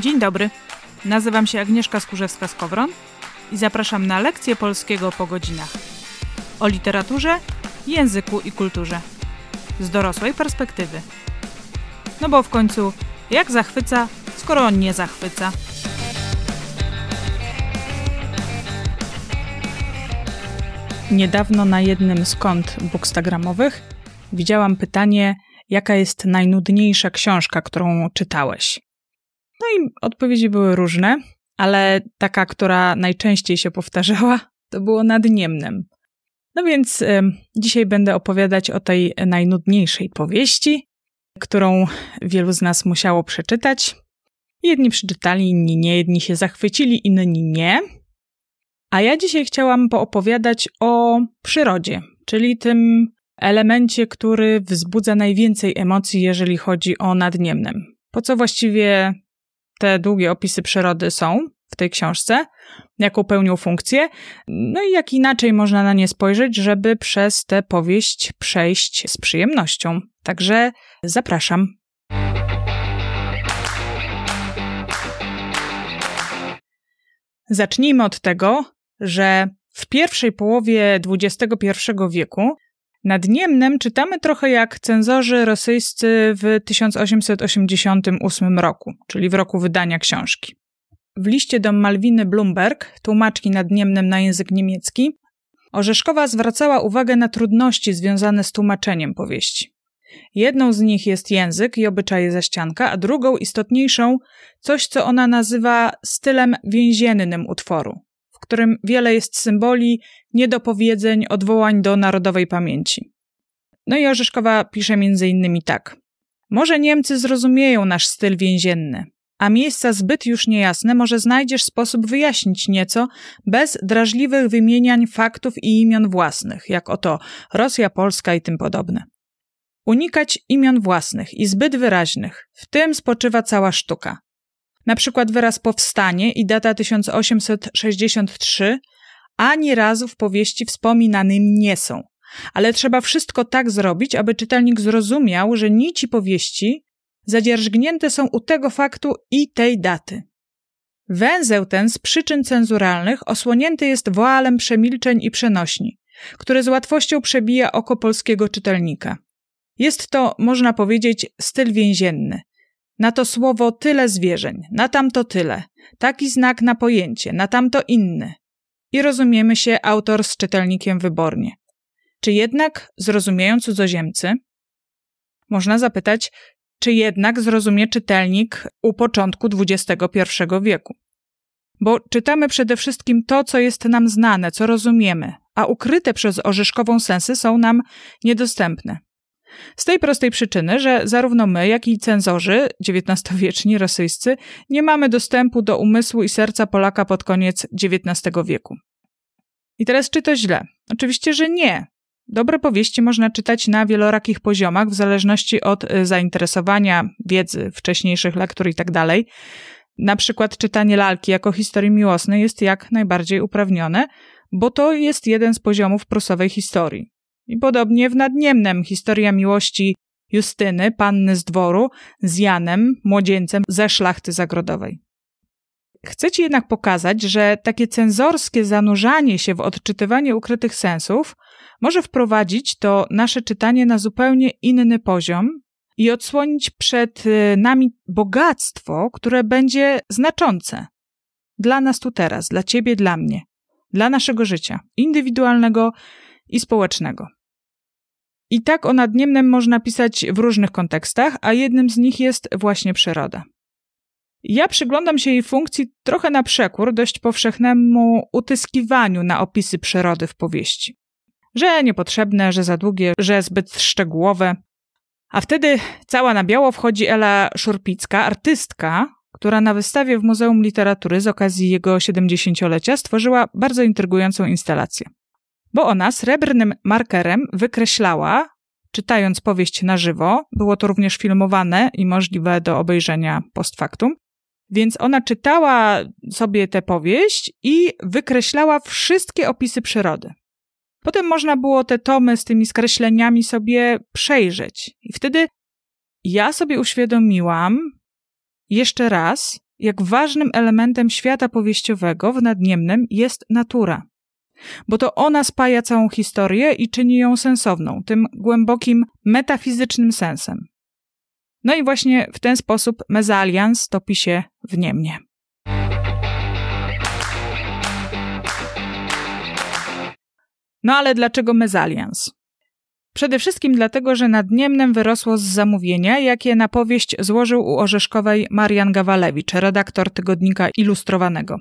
Dzień dobry. Nazywam się Agnieszka Skurzewska-Skowron i zapraszam na lekcję polskiego po godzinach. O literaturze, języku i kulturze. Z dorosłej perspektywy. No bo w końcu, jak zachwyca, skoro on nie zachwyca? Niedawno na jednym z kont bookstagramowych widziałam pytanie, jaka jest najnudniejsza książka, którą czytałeś. No i odpowiedzi były różne, ale taka, która najczęściej się powtarzała, to było nad Niemnem. No więc y, dzisiaj będę opowiadać o tej najnudniejszej powieści, którą wielu z nas musiało przeczytać. Jedni przeczytali, inni nie, jedni się zachwycili, inni nie. A ja dzisiaj chciałam poopowiadać o przyrodzie, czyli tym elemencie, który wzbudza najwięcej emocji, jeżeli chodzi o Nadniemnem. Po co właściwie te długie opisy przyrody są w tej książce, jaką pełnią funkcję, no i jak inaczej można na nie spojrzeć, żeby przez tę powieść przejść z przyjemnością. Także zapraszam. Zacznijmy od tego, że w pierwszej połowie XXI wieku nad Niemnem czytamy trochę jak cenzorzy rosyjscy w 1888 roku, czyli w roku wydania książki. W liście do Malwiny Bloomberg, tłumaczki nad Niemnem na język niemiecki, Orzeszkowa zwracała uwagę na trudności związane z tłumaczeniem powieści. Jedną z nich jest język i obyczaje zaścianka, a drugą, istotniejszą, coś, co ona nazywa stylem więziennym utworu, którym wiele jest symboli, niedopowiedzeń, odwołań do narodowej pamięci. No i Orzeszkowa pisze innymi tak. Może Niemcy zrozumieją nasz styl więzienny, a miejsca zbyt już niejasne może znajdziesz sposób wyjaśnić nieco bez drażliwych wymieniań faktów i imion własnych, jak oto Rosja, Polska i tym podobne. Unikać imion własnych i zbyt wyraźnych, w tym spoczywa cała sztuka. Na przykład wyraz powstanie i data 1863 ani razu w powieści wspominanym nie są. Ale trzeba wszystko tak zrobić, aby czytelnik zrozumiał, że nici powieści zadzierżgnięte są u tego faktu i tej daty. Węzeł ten z przyczyn cenzuralnych osłonięty jest woalem przemilczeń i przenośni, które z łatwością przebija oko polskiego czytelnika. Jest to, można powiedzieć, styl więzienny. Na to słowo tyle zwierzeń, na tamto tyle, taki znak na pojęcie, na tamto inny. I rozumiemy się autor z czytelnikiem wybornie. Czy jednak zrozumieją cudzoziemcy? Można zapytać, czy jednak zrozumie czytelnik u początku XXI wieku. Bo czytamy przede wszystkim to, co jest nam znane, co rozumiemy, a ukryte przez Orzeszkową sensy są nam niedostępne. Z tej prostej przyczyny, że zarówno my, jak i cenzorzy XIX-wieczni rosyjscy nie mamy dostępu do umysłu i serca Polaka pod koniec XIX wieku. I teraz czy to źle? Oczywiście, że nie. Dobre powieści można czytać na wielorakich poziomach, w zależności od y, zainteresowania, wiedzy, wcześniejszych lektur itd. Tak na przykład czytanie lalki jako historii miłosnej jest jak najbardziej uprawnione, bo to jest jeden z poziomów prusowej historii. I podobnie w Nadniemnem historia miłości Justyny, panny z dworu, z Janem, młodzieńcem ze szlachty zagrodowej. Chcę ci jednak pokazać, że takie cenzorskie zanurzanie się w odczytywanie ukrytych sensów może wprowadzić to nasze czytanie na zupełnie inny poziom i odsłonić przed y, nami bogactwo, które będzie znaczące dla nas tu teraz, dla ciebie, dla mnie, dla naszego życia indywidualnego i społecznego. I tak o Nadniemnem można pisać w różnych kontekstach, a jednym z nich jest właśnie przyroda. Ja przyglądam się jej funkcji trochę na przekór dość powszechnemu utyskiwaniu na opisy przyrody w powieści. Że niepotrzebne, że za długie, że zbyt szczegółowe. A wtedy cała na biało wchodzi Ela Szurpicka, artystka, która na wystawie w Muzeum Literatury z okazji jego 70-lecia stworzyła bardzo intrygującą instalację bo ona srebrnym markerem wykreślała, czytając powieść na żywo, było to również filmowane i możliwe do obejrzenia post factum, więc ona czytała sobie tę powieść i wykreślała wszystkie opisy przyrody. Potem można było te tomy z tymi skreśleniami sobie przejrzeć. I wtedy ja sobie uświadomiłam jeszcze raz, jak ważnym elementem świata powieściowego w Nadniemnem jest natura. Bo to ona spaja całą historię i czyni ją sensowną, tym głębokim, metafizycznym sensem. No i właśnie w ten sposób mezalians topi się w Niemnie. No ale dlaczego mezalians? Przede wszystkim dlatego, że nad Niemnem wyrosło z zamówienia, jakie na powieść złożył u Orzeszkowej Marian Gawalewicz, redaktor tygodnika ilustrowanego.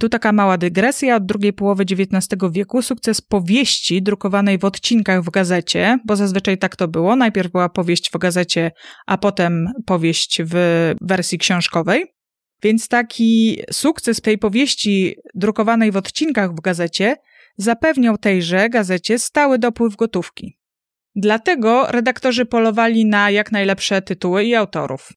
Tu taka mała dygresja. Od drugiej połowy XIX wieku sukces powieści drukowanej w odcinkach w gazecie, bo zazwyczaj tak to było. Najpierw była powieść w gazecie, a potem powieść w wersji książkowej. Więc taki sukces tej powieści drukowanej w odcinkach w gazecie zapewniał tejże gazecie stały dopływ gotówki. Dlatego redaktorzy polowali na jak najlepsze tytuły i autorów.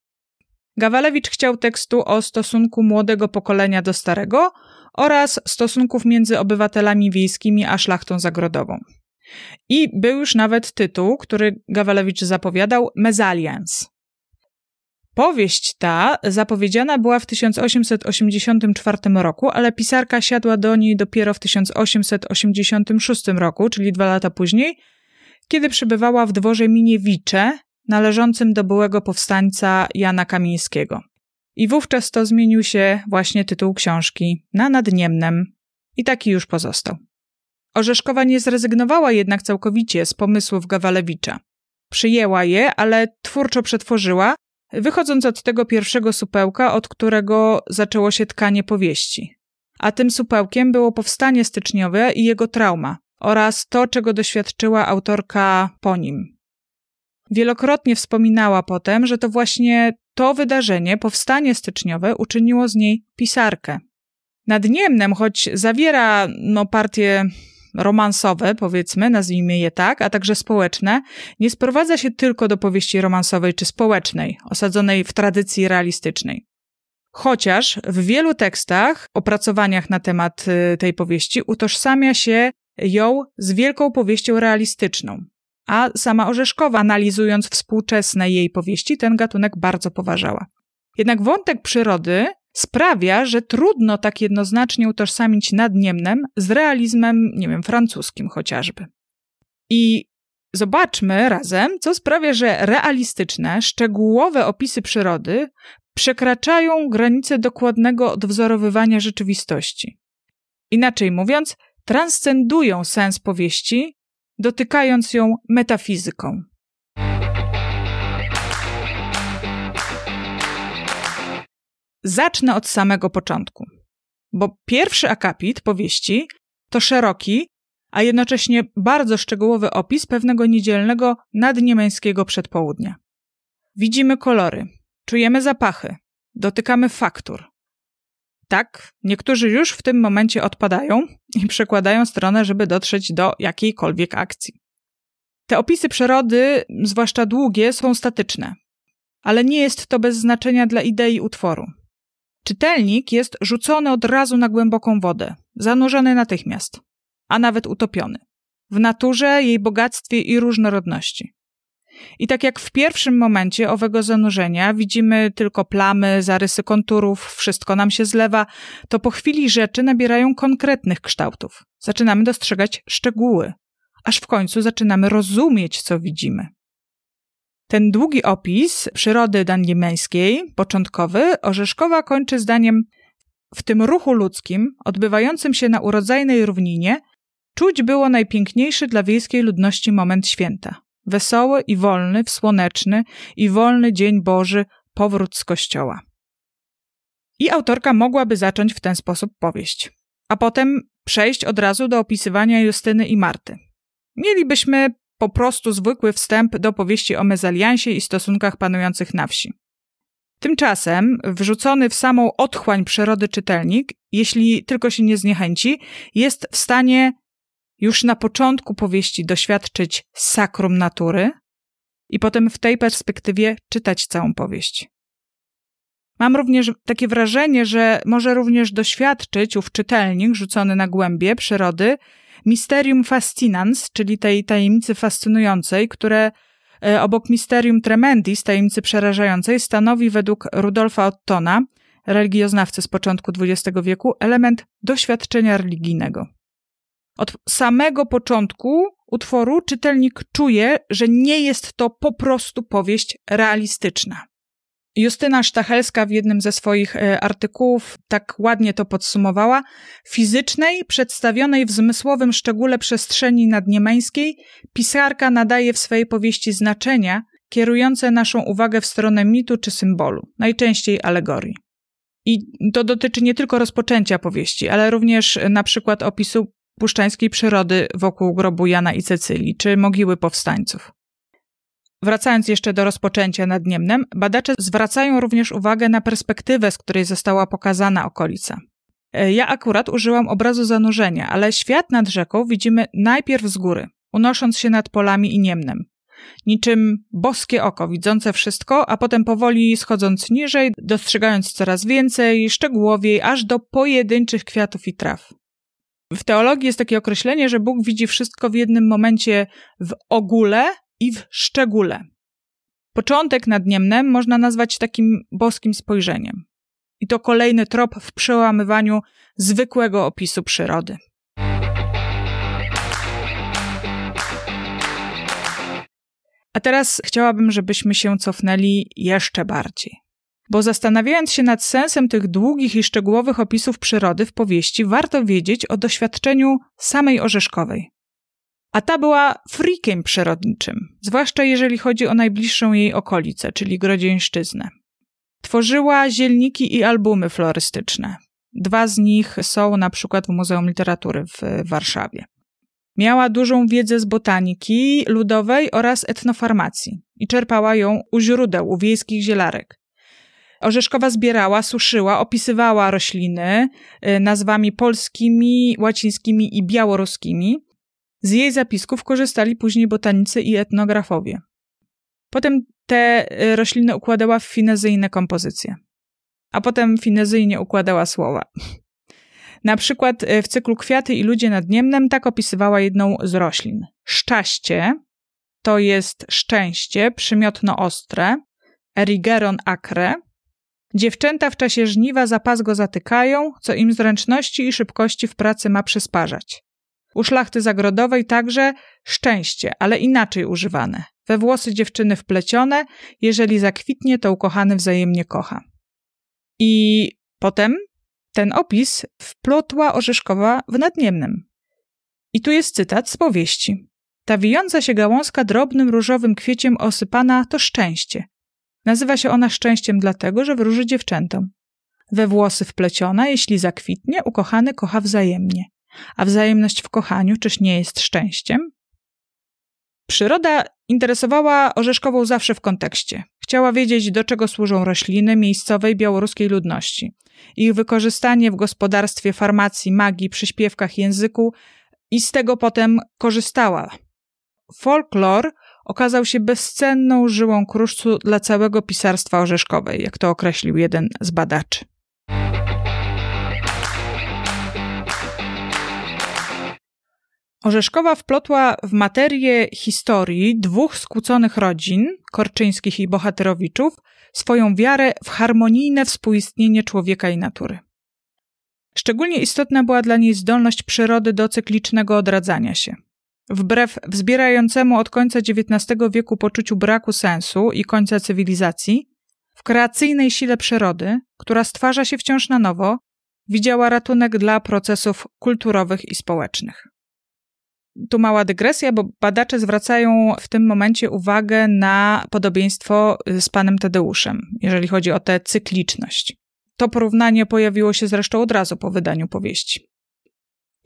Gawalewicz chciał tekstu o stosunku młodego pokolenia do starego oraz stosunków między obywatelami wiejskimi a szlachtą zagrodową. I był już nawet tytuł, który Gawalewicz zapowiadał Mezalians. Powieść ta zapowiedziana była w 1884 roku, ale pisarka siadła do niej dopiero w 1886 roku, czyli dwa lata później, kiedy przebywała w dworze Miniewicze, należącym do byłego powstańca Jana Kamińskiego. I wówczas to zmienił się właśnie tytuł książki na Nadniemnem i taki już pozostał. Orzeszkowa nie zrezygnowała jednak całkowicie z pomysłów Gawalewicza. Przyjęła je, ale twórczo przetworzyła, wychodząc od tego pierwszego supełka, od którego zaczęło się tkanie powieści. A tym supełkiem było powstanie styczniowe i jego trauma oraz to, czego doświadczyła autorka po nim. Wielokrotnie wspominała potem, że to właśnie to wydarzenie, powstanie styczniowe, uczyniło z niej pisarkę. Nad Niemnem, choć zawiera no, partie romansowe, powiedzmy, nazwijmy je tak, a także społeczne, nie sprowadza się tylko do powieści romansowej czy społecznej, osadzonej w tradycji realistycznej. Chociaż w wielu tekstach, opracowaniach na temat y, tej powieści utożsamia się ją z wielką powieścią realistyczną, a sama Orzeszkowa, analizując współczesne jej powieści, ten gatunek bardzo poważała. Jednak wątek przyrody sprawia, że trudno tak jednoznacznie utożsamić nadniemnem z realizmem, nie wiem, francuskim chociażby. I zobaczmy razem, co sprawia, że realistyczne, szczegółowe opisy przyrody przekraczają granice dokładnego odwzorowywania rzeczywistości. Inaczej mówiąc, transcendują sens powieści dotykając ją metafizyką. Zacznę od samego początku, bo pierwszy akapit powieści to szeroki, a jednocześnie bardzo szczegółowy opis pewnego niedzielnego nadniemieckiego przedpołudnia. Widzimy kolory, czujemy zapachy, dotykamy faktur, tak, niektórzy już w tym momencie odpadają i przekładają stronę, żeby dotrzeć do jakiejkolwiek akcji. Te opisy przyrody, zwłaszcza długie, są statyczne, ale nie jest to bez znaczenia dla idei utworu. Czytelnik jest rzucony od razu na głęboką wodę, zanurzony natychmiast, a nawet utopiony w naturze, jej bogactwie i różnorodności. I tak jak w pierwszym momencie owego zanurzenia widzimy tylko plamy, zarysy konturów, wszystko nam się zlewa, to po chwili rzeczy nabierają konkretnych kształtów. Zaczynamy dostrzegać szczegóły, aż w końcu zaczynamy rozumieć, co widzimy. Ten długi opis przyrody danlimeńskiej, początkowy, Orzeszkowa kończy zdaniem w tym ruchu ludzkim, odbywającym się na urodzajnej równinie, czuć było najpiękniejszy dla wiejskiej ludności moment święta wesoły i wolny, słoneczny i wolny dzień Boży, powrót z kościoła. I autorka mogłaby zacząć w ten sposób powieść, a potem przejść od razu do opisywania Justyny i Marty. Mielibyśmy po prostu zwykły wstęp do powieści o mezaliansie i stosunkach panujących na wsi. Tymczasem wrzucony w samą otchłań przyrody czytelnik, jeśli tylko się nie zniechęci, jest w stanie już na początku powieści doświadczyć sakrum natury i potem w tej perspektywie czytać całą powieść. Mam również takie wrażenie, że może również doświadczyć ów czytelnik rzucony na głębie przyrody Mysterium Fascinans, czyli tej tajemnicy fascynującej, które e, obok Mysterium Tremendis, tajemnicy przerażającej, stanowi według Rudolfa Ottona religioznawcy z początku XX wieku, element doświadczenia religijnego. Od samego początku utworu czytelnik czuje, że nie jest to po prostu powieść realistyczna. Justyna Sztachelska w jednym ze swoich e, artykułów tak ładnie to podsumowała. Fizycznej, przedstawionej w zmysłowym szczególe przestrzeni nadniemeńskiej, pisarka nadaje w swojej powieści znaczenia, kierujące naszą uwagę w stronę mitu czy symbolu, najczęściej alegorii. I to dotyczy nie tylko rozpoczęcia powieści, ale również na przykład opisu puszczańskiej przyrody wokół grobu Jana i Cecylii, czy mogiły powstańców. Wracając jeszcze do rozpoczęcia nad Niemnem, badacze zwracają również uwagę na perspektywę, z której została pokazana okolica. E, ja akurat użyłam obrazu zanurzenia, ale świat nad rzeką widzimy najpierw z góry, unosząc się nad polami i Niemnem. Niczym boskie oko, widzące wszystko, a potem powoli schodząc niżej, dostrzegając coraz więcej, szczegółowiej, aż do pojedynczych kwiatów i traw. W teologii jest takie określenie, że Bóg widzi wszystko w jednym momencie w ogóle i w szczególe. Początek nad Niemnem można nazwać takim boskim spojrzeniem. I to kolejny trop w przełamywaniu zwykłego opisu przyrody. A teraz chciałabym, żebyśmy się cofnęli jeszcze bardziej. Bo zastanawiając się nad sensem tych długich i szczegółowych opisów przyrody w powieści, warto wiedzieć o doświadczeniu samej Orzeszkowej. A ta była frikiem przyrodniczym, zwłaszcza jeżeli chodzi o najbliższą jej okolicę, czyli Grodzieńszczyznę. Tworzyła zielniki i albumy florystyczne. Dwa z nich są na przykład w Muzeum Literatury w Warszawie. Miała dużą wiedzę z botaniki ludowej oraz etnofarmacji i czerpała ją u źródeł, u wiejskich zielarek. Orzeszkowa zbierała, suszyła, opisywała rośliny y, nazwami polskimi, łacińskimi i białoruskimi. Z jej zapisków korzystali później botanicy i etnografowie. Potem te y, rośliny układała w finezyjne kompozycje, a potem finezyjnie układała słowa. Na przykład y, w cyklu Kwiaty i ludzie nad Niemnem tak opisywała jedną z roślin. Szczaście to jest szczęście, przymiotno ostre, erigeron acre, Dziewczęta w czasie żniwa za pas go zatykają, co im zręczności i szybkości w pracy ma przysparzać. U szlachty zagrodowej także szczęście, ale inaczej używane. We włosy dziewczyny wplecione, jeżeli zakwitnie, to ukochany wzajemnie kocha. I potem ten opis wplotła Orzeszkowa w Nadniemnem. I tu jest cytat z powieści. Ta wijąca się gałązka drobnym różowym kwieciem osypana to szczęście. Nazywa się ona szczęściem dlatego, że wróży dziewczętom. We włosy wpleciona, jeśli zakwitnie, ukochany kocha wzajemnie. A wzajemność w kochaniu czyż nie jest szczęściem? Przyroda interesowała Orzeszkową zawsze w kontekście. Chciała wiedzieć, do czego służą rośliny miejscowej białoruskiej ludności. Ich wykorzystanie w gospodarstwie, farmacji, magii, przyśpiewkach, języku i z tego potem korzystała. Folklor okazał się bezcenną żyłą kruszcu dla całego pisarstwa orzeszkowej, jak to określił jeden z badaczy. Orzeszkowa wplotła w materię historii dwóch skłóconych rodzin, Korczyńskich i Bohaterowiczów, swoją wiarę w harmonijne współistnienie człowieka i natury. Szczególnie istotna była dla niej zdolność przyrody do cyklicznego odradzania się. Wbrew wzbierającemu od końca XIX wieku poczuciu braku sensu i końca cywilizacji, w kreacyjnej sile przyrody, która stwarza się wciąż na nowo, widziała ratunek dla procesów kulturowych i społecznych. Tu mała dygresja, bo badacze zwracają w tym momencie uwagę na podobieństwo z panem Tadeuszem, jeżeli chodzi o tę cykliczność. To porównanie pojawiło się zresztą od razu po wydaniu powieści.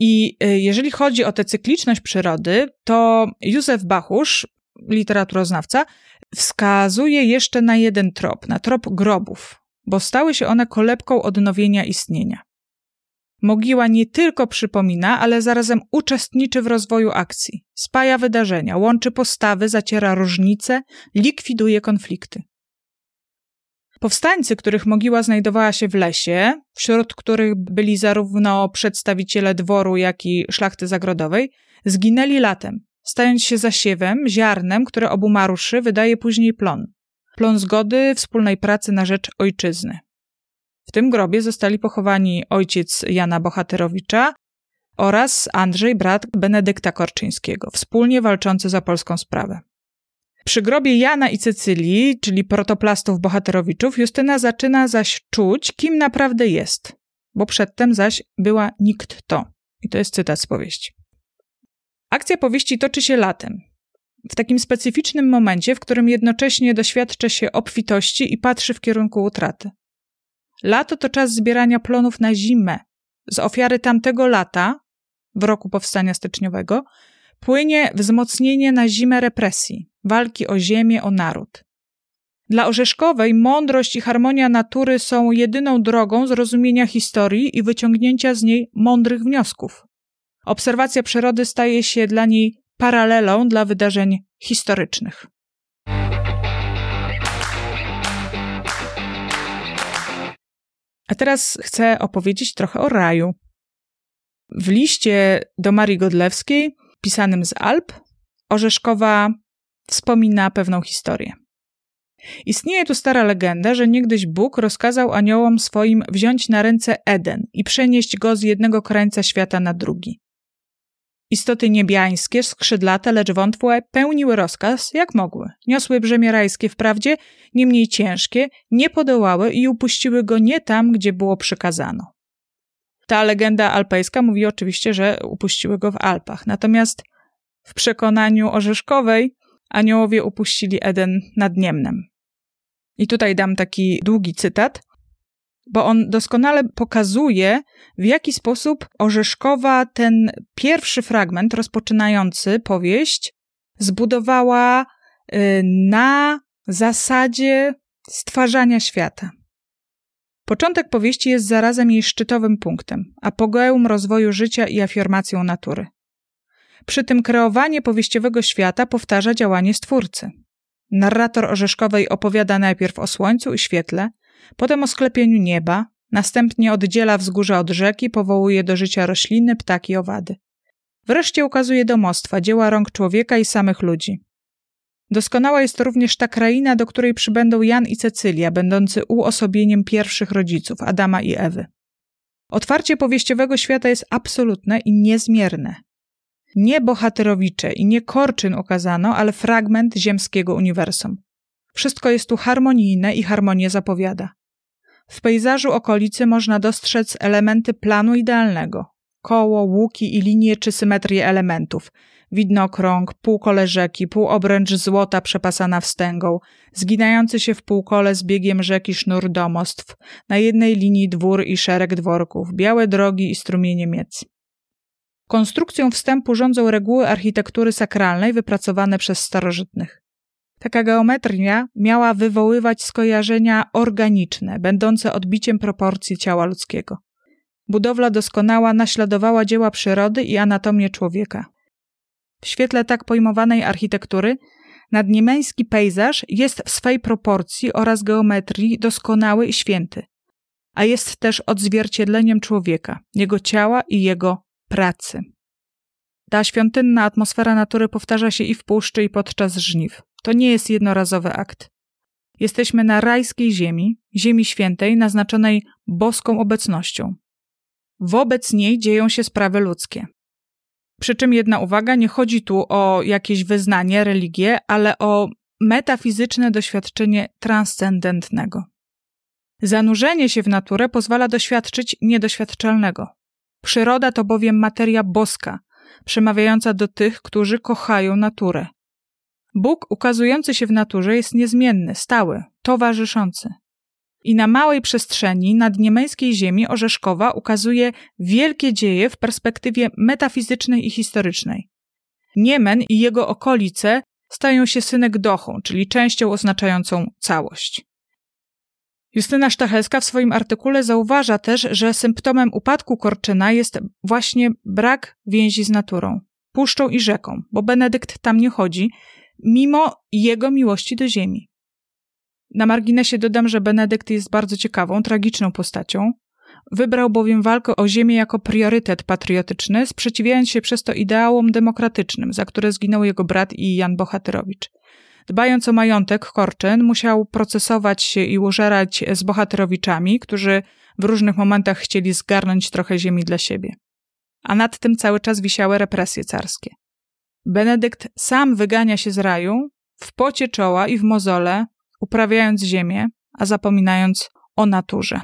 I y, jeżeli chodzi o tę cykliczność przyrody, to Józef Bachusz, literaturoznawca, wskazuje jeszcze na jeden trop, na trop grobów, bo stały się one kolebką odnowienia istnienia. Mogiła nie tylko przypomina, ale zarazem uczestniczy w rozwoju akcji, spaja wydarzenia, łączy postawy, zaciera różnice, likwiduje konflikty. Powstańcy, których mogiła znajdowała się w lesie, wśród których byli zarówno przedstawiciele dworu, jak i szlachty zagrodowej, zginęli latem, stając się zasiewem, ziarnem, które obu maruszy wydaje później plon. Plon zgody, wspólnej pracy na rzecz ojczyzny. W tym grobie zostali pochowani ojciec Jana Bohaterowicza oraz Andrzej, brat Benedykta Korczyńskiego, wspólnie walczący za polską sprawę. Przy grobie Jana i Cecylii, czyli protoplastów bohaterowiczów, Justyna zaczyna zaś czuć, kim naprawdę jest, bo przedtem zaś była nikt to. I to jest cytat z powieści. Akcja powieści toczy się latem, w takim specyficznym momencie, w którym jednocześnie doświadcza się obfitości i patrzy w kierunku utraty. Lato to czas zbierania plonów na zimę. Z ofiary tamtego lata, w roku powstania styczniowego, płynie wzmocnienie na zimę represji, walki o ziemię, o naród. Dla Orzeszkowej mądrość i harmonia natury są jedyną drogą zrozumienia historii i wyciągnięcia z niej mądrych wniosków. Obserwacja przyrody staje się dla niej paralelą dla wydarzeń historycznych. A teraz chcę opowiedzieć trochę o raju. W liście do Marii Godlewskiej, pisanym z Alp, Orzeszkowa wspomina pewną historię. Istnieje tu stara legenda, że niegdyś Bóg rozkazał aniołom swoim wziąć na ręce Eden i przenieść go z jednego krańca świata na drugi. Istoty niebiańskie, skrzydlate, lecz wątłe, pełniły rozkaz, jak mogły. Niosły brzemię rajskie wprawdzie, niemniej ciężkie, nie podołały i upuściły go nie tam, gdzie było przykazano. Ta legenda alpejska mówi oczywiście, że upuściły go w Alpach. Natomiast w przekonaniu Orzeszkowej aniołowie upuścili Eden nad Niemnem. I tutaj dam taki długi cytat bo on doskonale pokazuje, w jaki sposób Orzeszkowa ten pierwszy fragment rozpoczynający powieść zbudowała y, na zasadzie stwarzania świata. Początek powieści jest zarazem jej szczytowym punktem, apogeum rozwoju życia i afirmacją natury. Przy tym kreowanie powieściowego świata powtarza działanie stwórcy. Narrator Orzeszkowej opowiada najpierw o słońcu i świetle, potem o sklepieniu nieba, następnie oddziela wzgórza od rzeki, powołuje do życia rośliny, ptaki, owady. Wreszcie ukazuje domostwa, dzieła rąk człowieka i samych ludzi. Doskonała jest również ta kraina, do której przybędą Jan i Cecylia, będący uosobieniem pierwszych rodziców, Adama i Ewy. Otwarcie powieściowego świata jest absolutne i niezmierne. Nie bohaterowicze i nie korczyn okazano, ale fragment ziemskiego uniwersum. Wszystko jest tu harmonijne i harmonię zapowiada. W pejzażu okolicy można dostrzec elementy planu idealnego. Koło, łuki i linie czy symetrię elementów. Widnokrąg, półkole rzeki, półobręcz złota przepasana wstęgą, zginający się w półkole z biegiem rzeki sznur domostw, na jednej linii dwór i szereg dworków, białe drogi i strumienie miec. Konstrukcją wstępu rządzą reguły architektury sakralnej wypracowane przez starożytnych. Taka geometria miała wywoływać skojarzenia organiczne, będące odbiciem proporcji ciała ludzkiego. Budowla doskonała naśladowała dzieła przyrody i anatomię człowieka. W świetle tak pojmowanej architektury nadniemeński pejzaż jest w swej proporcji oraz geometrii doskonały i święty, a jest też odzwierciedleniem człowieka, jego ciała i jego pracy. Ta świątynna atmosfera natury powtarza się i w puszczy, i podczas żniw. To nie jest jednorazowy akt. Jesteśmy na rajskiej ziemi, ziemi świętej, naznaczonej boską obecnością. Wobec niej dzieją się sprawy ludzkie. Przy czym jedna uwaga, nie chodzi tu o jakieś wyznanie, religię, ale o metafizyczne doświadczenie transcendentnego. Zanurzenie się w naturę pozwala doświadczyć niedoświadczalnego. Przyroda to bowiem materia boska, przemawiająca do tych, którzy kochają naturę. Bóg ukazujący się w naturze jest niezmienny, stały, towarzyszący. I na małej przestrzeni nad niemeńskiej ziemi Orzeszkowa ukazuje wielkie dzieje w perspektywie metafizycznej i historycznej. Niemen i jego okolice stają się synekdochą, czyli częścią oznaczającą całość. Justyna Sztachelska w swoim artykule zauważa też, że symptomem upadku Korczyna jest właśnie brak więzi z naturą, puszczą i rzeką, bo Benedykt tam nie chodzi, mimo jego miłości do ziemi. Na marginesie dodam, że Benedykt jest bardzo ciekawą, tragiczną postacią. Wybrał bowiem walkę o ziemię jako priorytet patriotyczny, sprzeciwiając się przez to ideałom demokratycznym, za które zginął jego brat i Jan Bohatyrowicz. dbając o majątek, Korczyn musiał procesować się i użerać z bohaterowiczami, którzy w różnych momentach chcieli zgarnąć trochę ziemi dla siebie. A nad tym cały czas wisiały represje carskie. Benedykt sam wygania się z raju, w pocie czoła i w mozole, uprawiając ziemię, a zapominając o naturze.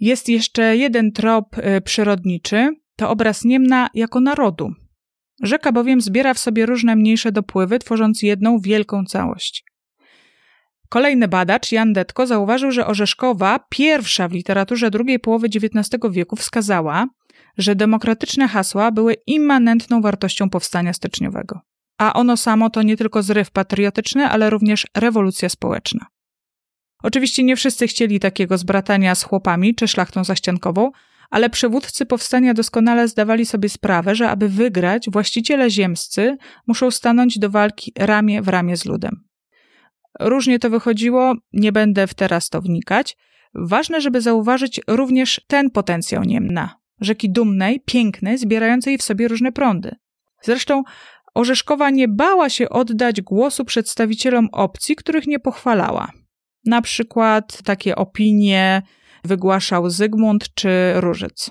Jest jeszcze jeden trop y, przyrodniczy, to obraz Niemna jako narodu. Rzeka bowiem zbiera w sobie różne mniejsze dopływy, tworząc jedną wielką całość. Kolejny badacz, Jan Detko, zauważył, że Orzeszkowa, pierwsza w literaturze drugiej połowy XIX wieku, wskazała, że demokratyczne hasła były immanentną wartością powstania styczniowego. A ono samo to nie tylko zryw patriotyczny, ale również rewolucja społeczna. Oczywiście nie wszyscy chcieli takiego zbratania z chłopami czy szlachtą zaściankową, ale przywódcy powstania doskonale zdawali sobie sprawę, że aby wygrać, właściciele ziemscy muszą stanąć do walki ramię w ramię z ludem. Różnie to wychodziło, nie będę w teraz to wnikać. Ważne, żeby zauważyć również ten potencjał Niemna, rzeki dumnej, pięknej, zbierającej w sobie różne prądy. Zresztą Orzeszkowa nie bała się oddać głosu przedstawicielom opcji, których nie pochwalała. Na przykład takie opinie wygłaszał Zygmunt czy Różyc.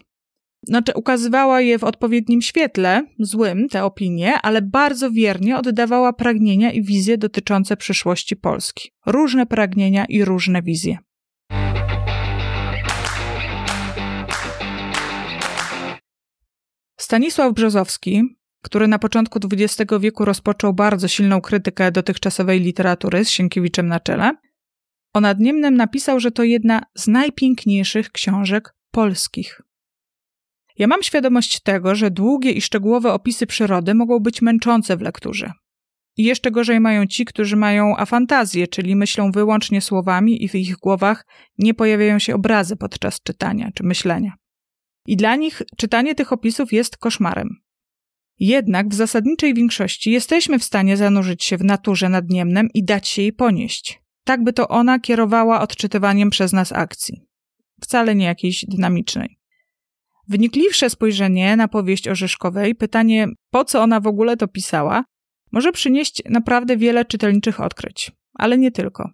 Znaczy, ukazywała je w odpowiednim świetle, złym, te opinie, ale bardzo wiernie oddawała pragnienia i wizje dotyczące przyszłości Polski. Różne pragnienia i różne wizje. Stanisław Brzozowski, który na początku XX wieku rozpoczął bardzo silną krytykę dotychczasowej literatury z Sienkiewiczem na czele, o Nadniemnem napisał, że to jedna z najpiękniejszych książek polskich. Ja mam świadomość tego, że długie i szczegółowe opisy przyrody mogą być męczące w lekturze. I jeszcze gorzej mają ci, którzy mają afantazję, czyli myślą wyłącznie słowami i w ich głowach nie pojawiają się obrazy podczas czytania czy myślenia. I dla nich czytanie tych opisów jest koszmarem. Jednak w zasadniczej większości jesteśmy w stanie zanurzyć się w naturze nadniemnem i dać się jej ponieść tak by to ona kierowała odczytywaniem przez nas akcji. Wcale nie jakiejś dynamicznej. Wnikliwsze spojrzenie na powieść Orzeszkowej, pytanie, po co ona w ogóle to pisała, może przynieść naprawdę wiele czytelniczych odkryć, ale nie tylko.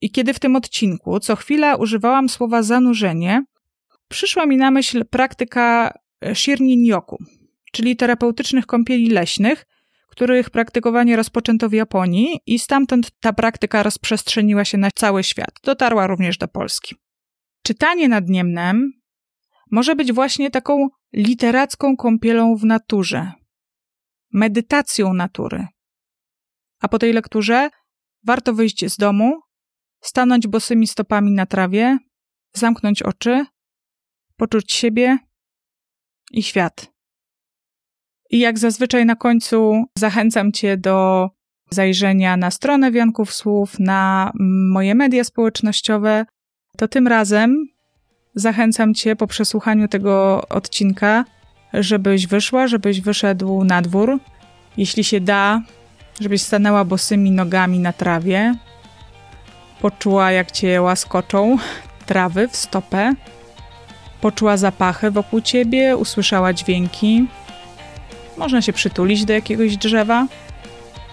I kiedy w tym odcinku co chwila używałam słowa zanurzenie, przyszła mi na myśl praktyka Shirnin-yoku, czyli terapeutycznych kąpieli leśnych, których praktykowanie rozpoczęto w Japonii i stamtąd ta praktyka rozprzestrzeniła się na cały świat. Dotarła również do Polski. Czytanie nad Niemnem może być właśnie taką literacką kąpielą w naturze, medytacją natury. A po tej lekturze warto wyjść z domu, stanąć bosymi stopami na trawie, zamknąć oczy, poczuć siebie i świat. I jak zazwyczaj na końcu zachęcam Cię do zajrzenia na stronę Wianków Słów, na moje media społecznościowe. To tym razem zachęcam Cię po przesłuchaniu tego odcinka, żebyś wyszła, żebyś wyszedł na dwór. Jeśli się da, żebyś stanęła bosymi nogami na trawie, poczuła jak Cię łaskoczą trawy w stopę, poczuła zapachy wokół Ciebie, usłyszała dźwięki można się przytulić do jakiegoś drzewa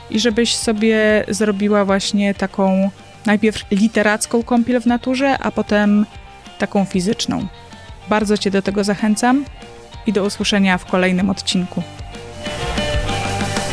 i żebyś sobie zrobiła właśnie taką najpierw literacką kąpiel w naturze, a potem taką fizyczną. Bardzo Cię do tego zachęcam i do usłyszenia w kolejnym odcinku.